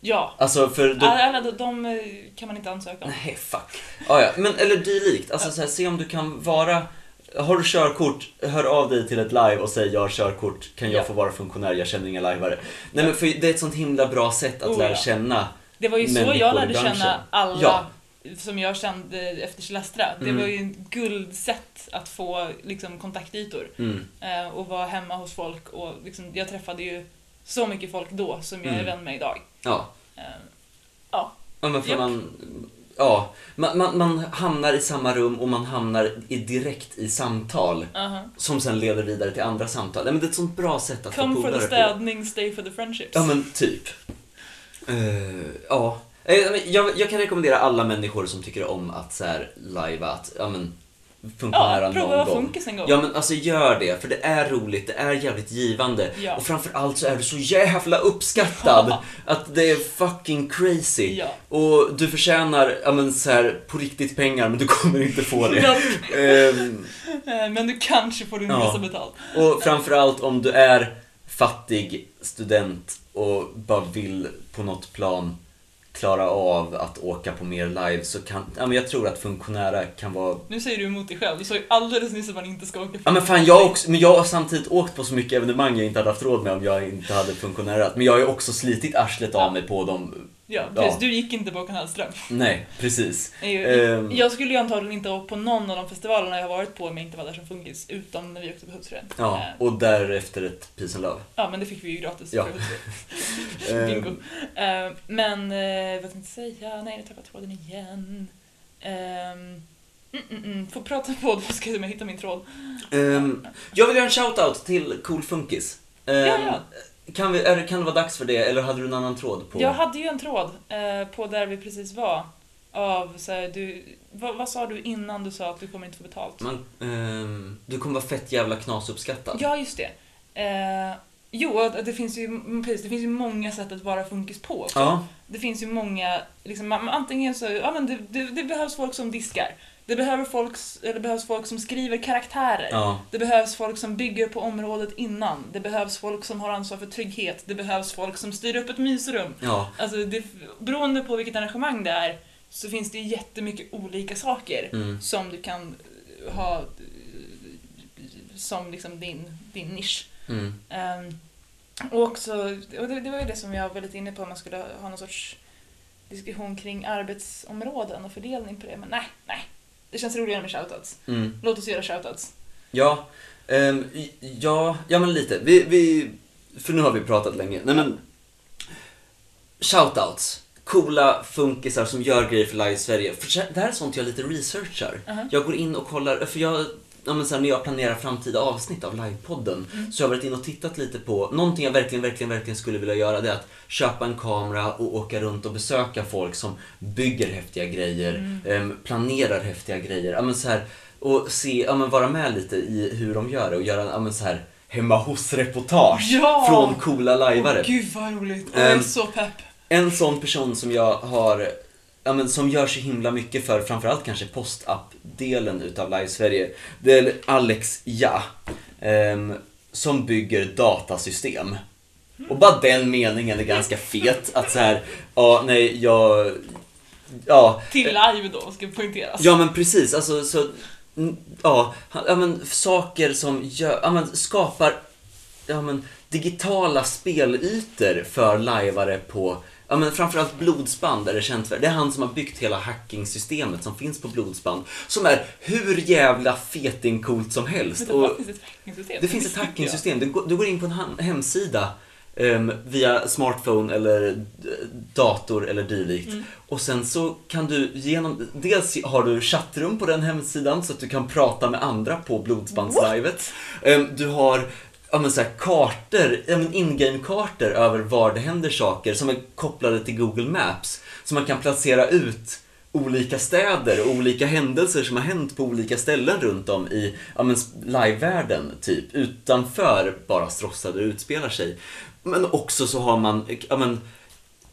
B: Ja.
A: Alltså för då,
B: Alla de, de eh, kan man inte ansöka om.
A: Nej, fuck. Ah, ja. Men, eller dylikt. Alltså, så här, se om du kan vara... Har du körkort, hör av dig till ett live och säg jag har körkort, kan jag
B: Ja.
A: få vara funktionär, jag känner inga lajvare. Nej men för det är ett sånt himla bra sätt att
B: Oh,
A: lära
B: ja.
A: känna.
B: Det var ju så jag lärde känna alla
A: Ja.
B: som jag kände efter Celestra. Det
A: Mm.
B: var ju en guldsätt att få liksom, kontaktytor
A: Mm.
B: eh, och vara hemma hos folk. Och, liksom, jag träffade ju så mycket folk då som jag är
A: Mm.
B: vän med idag.
A: Ja.
B: Eh, ja,
A: Ja men för man... Ja, man, man, man hamnar i samma rum och man hamnar i, direkt i samtal
B: aha.
A: som sen leder vidare till andra samtal. Nej men det är ett sånt bra sätt att
B: Come
A: få
B: for the
A: polare på.
B: städning, stay for the friendships.
A: Ja men typ. Eh, ja. Eh, Jag, jag kan rekommendera alla människor som tycker om att så här, lajva att, ja men, funktionära
B: Ja, prova
A: någon gång.
B: funkis en gång.
A: Ja men alltså gör det, för det är roligt, det är jävligt givande.
B: Ja.
A: Och framförallt så är du så jävla uppskattad.
B: Ja.
A: Att det är fucking crazy.
B: Ja.
A: Och du förtjänar, ja men så här, på riktigt pengar, men du kommer inte få det.
B: Ja. Eh, Men du kanske får din
A: Ja.
B: resa betalt.
A: och framförallt om du är fattig student och bara vill på något plan klara av att åka på mer live så kan, ja men jag tror att funktionära kan vara
B: Nu säger du emot dig själv. Du sa ju alldeles nyss att man inte ska åka
A: Ja men fan jag har också, men jag har samtidigt åkt på så mycket evenemang jag inte hade haft råd med om jag inte hade funktionärat. Men jag har ju också slitit arslet av mig på dem.
B: Ja,
A: Ja.
B: precis. Du gick inte på Håkan Hellström.
A: Nej, precis.
B: Nej,
A: Ehm.
B: Jag skulle ju antagligen inte åkt på någon av de festivalerna jag har varit på om jag inte var där som funkis, utom när vi åkte på Hultsfred.
A: Ja,
B: Eh,
A: och därefter ett Peace and Love.
B: ja, men det fick vi ju gratis
A: Ja. Ehm,
B: Bingo. Men, eh, vad tänkte jag säga? Nej, nu tappade jag tråden igen. Ehm, mm, mm, mm. Får prata på det, ska jag jag hittar min tråd.
A: ehm, jag vill göra en shoutout till Cool Funkis. Ehm,
B: Ja, ja.
A: Kan, vi, är, kan det vara dags för det, eller hade du en annan tråd på?
B: Jag hade ju en tråd eh, på där vi precis var. Av så här, du, vad, vad sa du innan du sa att du kommer inte få betalt?
A: Man, ehm, du kommer vara fett jävla knasuppskattad.
B: Ja, just det. Eh, jo, det finns, ju, mm, precis, det finns ju många sätt att vara funkis på också.
A: Ja.
B: Det finns ju många, liksom, antingen så, ja men det, det, det behövs folk som diskar. Det, behöver folk, eller det behövs folk som skriver karaktärer.
A: ja.
B: Det behövs folk som bygger på området innan. Det behövs folk som har ansvar för trygghet. Det behövs folk som styr upp ett mysrum.
A: Ja.
B: Alltså, det, beroende på vilket arrangemang det är så finns det jättemycket olika saker
A: Mm.
B: som du kan eh, ha eh, som liksom din, din nisch.
A: Mm.
B: Ehm, och också, och det, det var ju det som jag var lite inne på, om man skulle ha någon sorts diskussion kring arbetsområden och fördelning på det. Men nej, nej. Det känns roligare med shoutouts.
A: Mm.
B: Låt oss göra shoutouts.
A: Ja, ehm, ja, ja men lite. Vi, vi, för nu har vi pratat länge. Nej men, shoutouts. Coola funkisar som gör grejer för Live Sverige. För det här är sånt jag lite researchar.
B: Mhm.
A: Jag går in och kollar, för jag, ja men så här, när jag planerar framtida avsnitt av livepodden
B: Mm.
A: så jag har varit inne och tittat lite på, någonting jag verkligen, verkligen, verkligen skulle vilja göra det är att köpa en kamera och åka runt och besöka folk som bygger häftiga grejer,
B: Mm.
A: ehm, planerar häftiga grejer. Ja, men så här, och se, ja, men vara med lite i hur de gör det och göra ja, men så här, hemma hos-reportage
B: Ja!
A: från coola lajvare.
B: Åh, gud vad roligt. Åh, jag är
A: Ehm,
B: så pepp.
A: En sån person som jag har, ja men som gör så himla mycket för framförallt kanske postapp-delen utav Live Sverige, det är Alex Ja. ehm, som bygger datasystem. Och bara den meningen är ganska fet, att så här, ja nej jag, ja.
B: Till live då, ska poängteras.
A: Ja men precis, alltså så, ja, ja men saker som gör, ja men skapar, ja men digitala spelytor för lajvare på, ja men framförallt Blodsband är det känt för. Det är han som har byggt hela hackingsystemet som finns på Blodsband. Som är hur jävla fetingcoolt som helst.
B: Det
A: Och-
B: finns ett hackingsystem.
A: det finns ett hackingsystem. Du, går- du går in på en hemsida ehm, via smartphone eller dator eller dylikt.
B: Mm.
A: Och sen så kan du genom, dels har du chattrum på den hemsidan så att du kan prata med andra på blodsbandslivet. Ehm, du har ja, men så här, kartor, ja, in-game-kartor över var det händer saker som är kopplade till Google Maps. Så man kan placera ut olika städer och olika händelser som har hänt på olika ställen runt om i ja, men, live-världen, typ. Utanför bara Stråssa där utspelar sig. Men också så har man, ja men,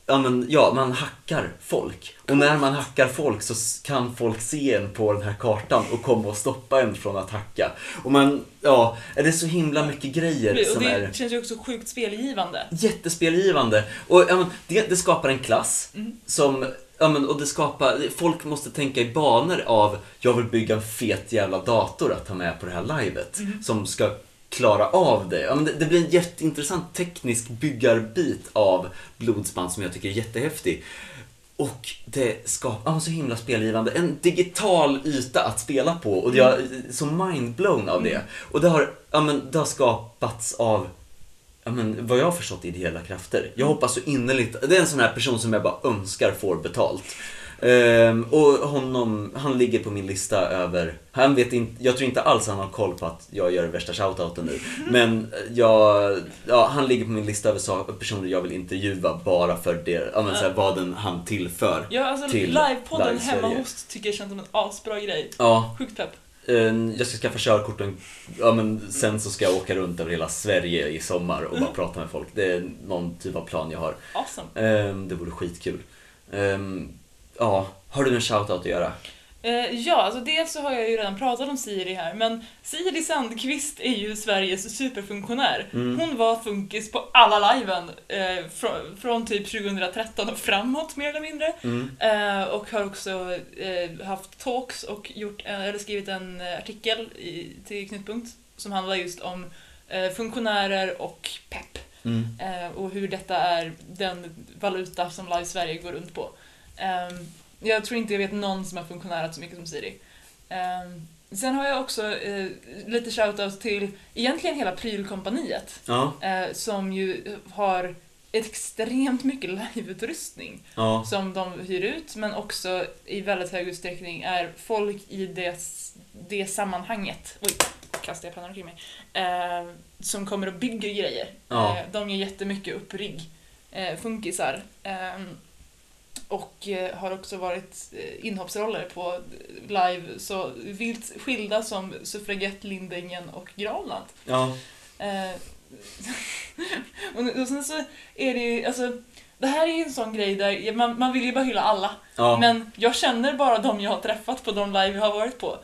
A: ja men, ja, man hackar folk. Och när man hackar folk så kan folk se en på den här kartan och komma och stoppa en från att hacka. Och man, ja, är det så himla mycket grejer
B: Och
A: som
B: det
A: är
B: känns ju också sjukt spelgivande.
A: jättespelgivande. Och ja, men, det, det skapar en klass
B: Mm.
A: som, ja, men, och det skapar, folk måste tänka i banor av, jag vill bygga en fet jävla dator att ta med på det här livet.
B: Mm.
A: Som ska klara av det. Ja, men det. Det blir en jätteintressant teknisk byggarbit av blodsband som jag tycker är jättehäftig. Och det skapar ja, så himla spelgivande. En digital yta att spela på och jag är så mindblown av det.
B: Mm.
A: Och det har, ja, men, det har skapats av ja, men, vad jag har förstått ideella krafter. Jag hoppas så innerligt, det är en sån här person som jag bara önskar får betalt. Ehm, och honom, han ligger på min lista över, han vet inte, jag tror inte alls han har koll på att jag gör värsta shoutouten nu. Men jag, ja, han ligger på min lista över personer jag vill intervjua bara för det, ja, men, så här, vad den han tillför.
B: Ja, alltså
A: Till
B: livepodden
A: Live
B: hemma hos tycker jag känns som en asbra grej.
A: Ja,
B: Sjukt pepp.
A: eh, jag ska skaffa körkort och en, ja, men sen så ska jag åka runt över hela Sverige i sommar och bara prata med folk. Det är någon typ av plan jag har.
B: Awesome.
A: Eh, det vore skitkul. Eh, ja, har du en shoutout att göra?
B: Eh, ja, alltså dels så har jag ju redan pratat om Siri här, men Siri Sandqvist är ju Sveriges superfunktionär.
A: Mm.
B: Hon var funkis på alla liven eh, från, från typ 2013 och framåt mer eller mindre.
A: Mm.
B: Eh, och har också eh, haft talks och gjort, eh, eller skrivit en artikel i, till Knutpunkt som handlar just om eh, funktionärer och pepp.
A: Mm.
B: Och hur detta är den valuta som Live Sverige går runt på. Ehm, jag tror inte jag vet någon som har funktionärat så mycket som Siri. Ehm, sen har jag också eh, lite shoutout till egentligen hela prylkompaniet
A: Ja,
B: eh, som ju har extremt mycket liveutrustning
A: ja,
B: som de hyr ut men också i väldigt hög utsträckning är folk i det, det sammanhanget. Oj, kastade jag pennan omkring mig. Eh, som kommer och bygger grejer.
A: Ja.
B: Eh, de gör jättemycket upprigg. Eh, funkisar. Eh, och eh, har också varit eh, inhoppsroller på live så vilt skilda som Suffragett, Lindängen och Granland.
A: ja.
B: Eh, och sen så är det ju, alltså, det här är ju en sån grej där man, man vill ju bara hylla alla.
A: ja.
B: Men jag känner bara de jag har träffat på de live jag har varit på.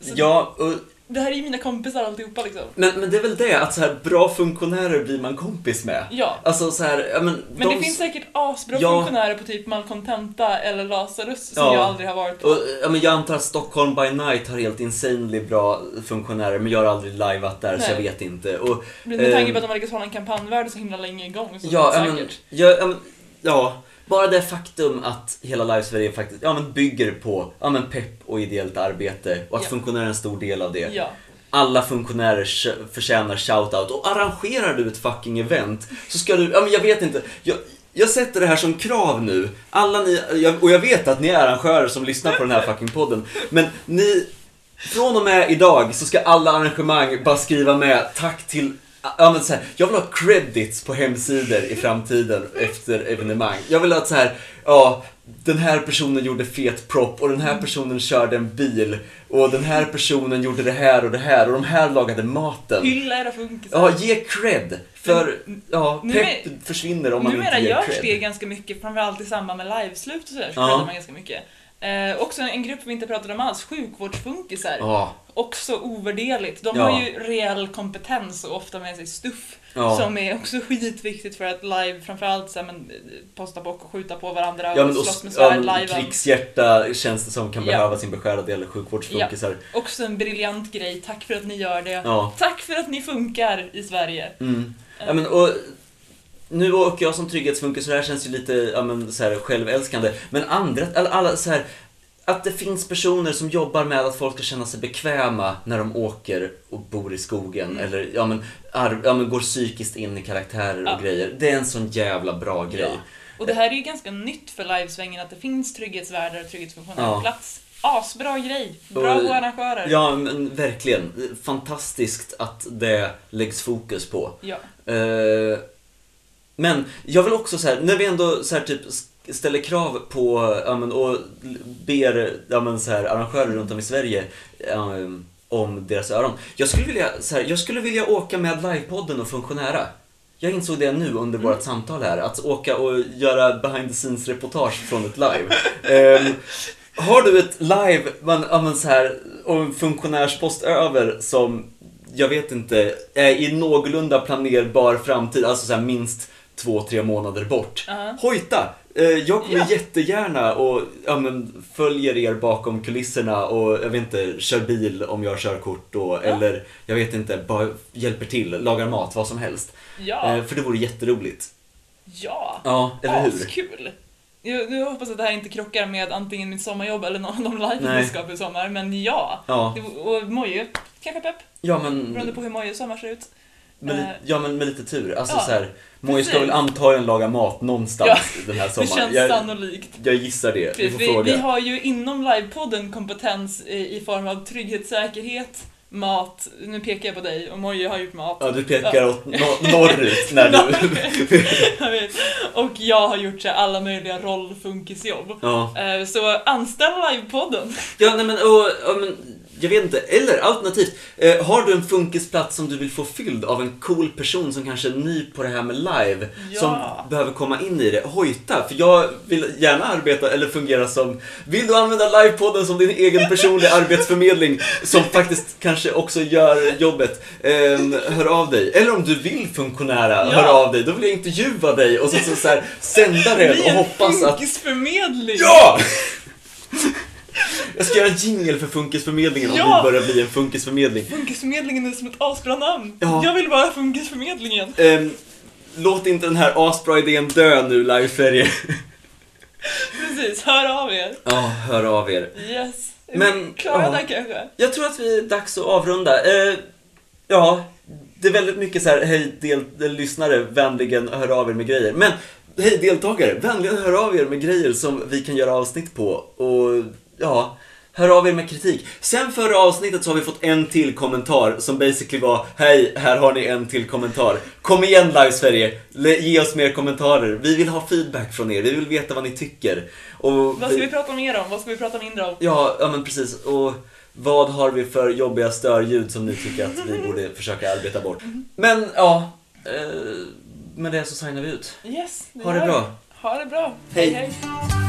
B: Så
A: ja och,
B: Det här är ju mina kompisar alltihopa liksom.
A: men, men det är väl det, att så här, bra funktionärer blir man kompis med.
B: Ja.
A: Alltså så här, ja, men,
B: Men
A: de,
B: det finns säkert asbra
A: Ja.
B: funktionärer på typ Malcontenta eller Lazarus som
A: Ja.
B: jag aldrig har varit på.
A: Och, ja, men jag antar att Stockholm by Night har helt insanely bra funktionärer, men jag har aldrig liveat där så
B: Nej.
A: jag vet inte. Och,
B: Med tanke
A: ehm,
B: på att de har lyckats hålla en kampanjvärld så himla länge igång så
A: ja,
B: det
A: men,
B: säkert.
A: ja, ja, ja, bara det faktum att hela Live-Sverige faktiskt ja, men bygger på ja, men pepp och ideellt arbete och att
B: Ja.
A: funktionärer är en stor del av det.
B: Ja.
A: Alla funktionärer förtjänar shoutout och arrangerar du ett fucking event så ska du, ja men jag vet inte, jag, jag sätter det här som krav nu. Alla ni, och jag vet att ni är arrangörer som lyssnar på den här fucking podden, men ni, från och med idag så ska alla arrangemang bara skriva med tack till Ja, men så här, jag vill ha credits på hemsidor i framtiden efter evenemang. Jag vill att så här, ja, den här personen gjorde fet prop och den här personen körde en bil och den här personen gjorde det här och det här och de här lagade maten.
B: Hylla era funkisar.
A: Ja, ge cred. För, ja, pepp
B: med-
A: försvinner om man
B: Numera
A: inte ger
B: görs
A: cred.
B: det ganska mycket, framförallt i samband med liveslut och sådär, så
A: Ja.
B: man ganska mycket. Eh, också en grupp vi inte pratade om alls, sjukvårdsfunkisar.
A: Ja,
B: Också ovärderligt. De
A: Ja.
B: har ju reell kompetens och ofta med sig stuff
A: ja.
B: som är också skitviktigt för att live, framförallt så här, men, posta bock och skjuta på varandra
A: Ja men och,
B: slåss med
A: ja,
B: svärd
A: men
B: live.
A: krigshjärta känns det som kan
B: Ja.
A: behöva sin beskärda del sjukvårdsfunkisar.
B: Också en briljant grej, tack för att ni gör det.
A: Ja.
B: Tack för att ni funkar i Sverige.
A: Mm. Ja, men, och, nu åker jag som trygghetsfunkis så det här känns ju lite ja, men, så här, självälskande. Men andra, alla, alla så här, att det finns personer som jobbar med att folk ska känna sig bekväma när de åker och bor i skogen
B: Mm.
A: eller ja, men, ar, ja, men går psykiskt in i karaktärer och
B: Ja.
A: grejer. Det är en sån jävla bra grej.
B: Ja. Och det här är ju ganska nytt för livesvängen att det finns trygghetsvärdar och trygghetsfunktionärer
A: Ja.
B: på plats. Asbra grej! Bra
A: Och-
B: arrangörer.
A: Ja, men verkligen. Fantastiskt att det läggs fokus på.
B: Ja.
A: Eh, men jag vill också så här, när vi ändå så här, typ ställer krav på ja, men, och ber ja, men, så här, arrangörer runt om i Sverige ja, om deras öron. Jag skulle vilja, så här, jag skulle vilja åka med livepodden och funktionära. Jag insåg det nu under vårt samtal här, att åka och göra behind the scenes reportage från ett live. Ehm, har du ett live, man, ja, men, så här, och en funktionärspost över som jag vet inte, är i någorlunda planerbar framtid, alltså så här minst två, tre månader bort.
B: Ja.
A: Hojta! Eh, Jag kommer
B: Ja.
A: jättegärna och ja, men, följer er bakom kulisserna och jag vet inte, kör bil om jag har körkort då,
B: Ja.
A: eller jag vet inte, bara hjälper till, lagar mat, vad som helst. Eh, För det vore jätteroligt.
B: Ja.
A: Ja, eller hur?
B: Askul! Jag, jag hoppas att det här inte krockar med antingen mitt sommarjobb eller någon av de live vi ska på i sommar, men ja.
A: Ja,
B: Det- Och Moje, kanske pepp,
A: ja
B: beroende
A: men,
B: på hur Mojes sommar ser ut.
A: Med,
B: Eh,
A: ja, men med lite tur. Alltså
B: ja,
A: så här, Moje ska väl antagligen laga mat någonstans
B: Ja,
A: den här
B: Det
A: sommaren.
B: känns
A: jag,
B: sannolikt.
A: jag gissar det. Vi
B: Vi, vi har ju inom livepodden kompetens i, i form av trygghetssäkerhet, mat, nu pekar jag på dig och Moje har gjort mat.
A: Ja, du pekar åt no- norrut när du...
B: Jag vet. Och jag har gjort så alla möjliga rollfunkisjobb.
A: ja.
B: Eh, Så anställ livepodden.
A: Ja, nej men, och, ja, men jag vet inte. Eller alternativt, eh, har du en funkisplats som du vill få fylld av en cool person som kanske är ny på det här med live,
B: Ja.
A: som behöver komma in i det, hojta. För jag vill gärna arbeta eller fungera som, vill du använda livepodden som din egen personliga arbetsförmedling som faktiskt kanske också gör jobbet, eh, hör av dig. Eller om du vill funktionära,
B: Ja.
A: hör av dig. Då vill jag intervjua dig och så, så, så här, sända det och hoppas att
B: funkisförmedling.
A: Ja! Jag ska göra en jingle för Funkisförmedlingen om
B: Ja!
A: vi börjar bli en funkisförmedling.
B: Funkisförmedlingen är som ett asbra namn.
A: Ja.
B: Jag vill vara Funkisförmedlingen.
A: Ehm, låt inte den här asbra idén dö nu, live.
B: Precis, hör av er.
A: Ja, hör av er.
B: Yes.
A: Men,
B: klara
A: ja.
B: där kanske?
A: Jag tror att vi är dags att avrunda. Eh, ja, det är väldigt mycket så här, hej del, del, lyssnare, vänligen hör av er med grejer. Men, hej deltagare, vänligen hör av er med grejer som vi kan göra avsnitt på. Och, ja, hör av er med kritik. Sen förra avsnittet så har vi fått en till kommentar som basically var, hej, här har ni en till kommentar. Kom igen Live Sverige, ge oss mer kommentarer. Vi vill ha feedback från er, vi vill veta vad ni tycker. Och
B: Vad ska vi prata mer om? Vad ska vi prata mindre om?
A: Ja, ja men precis. Och vad har vi för jobbiga störljud som ni tycker att vi borde försöka arbeta bort? Men ja, eh, med det så signar vi ut.
B: Yes,
A: Ha det bra.
B: vi. Ha det bra.
A: Hej.
B: hej.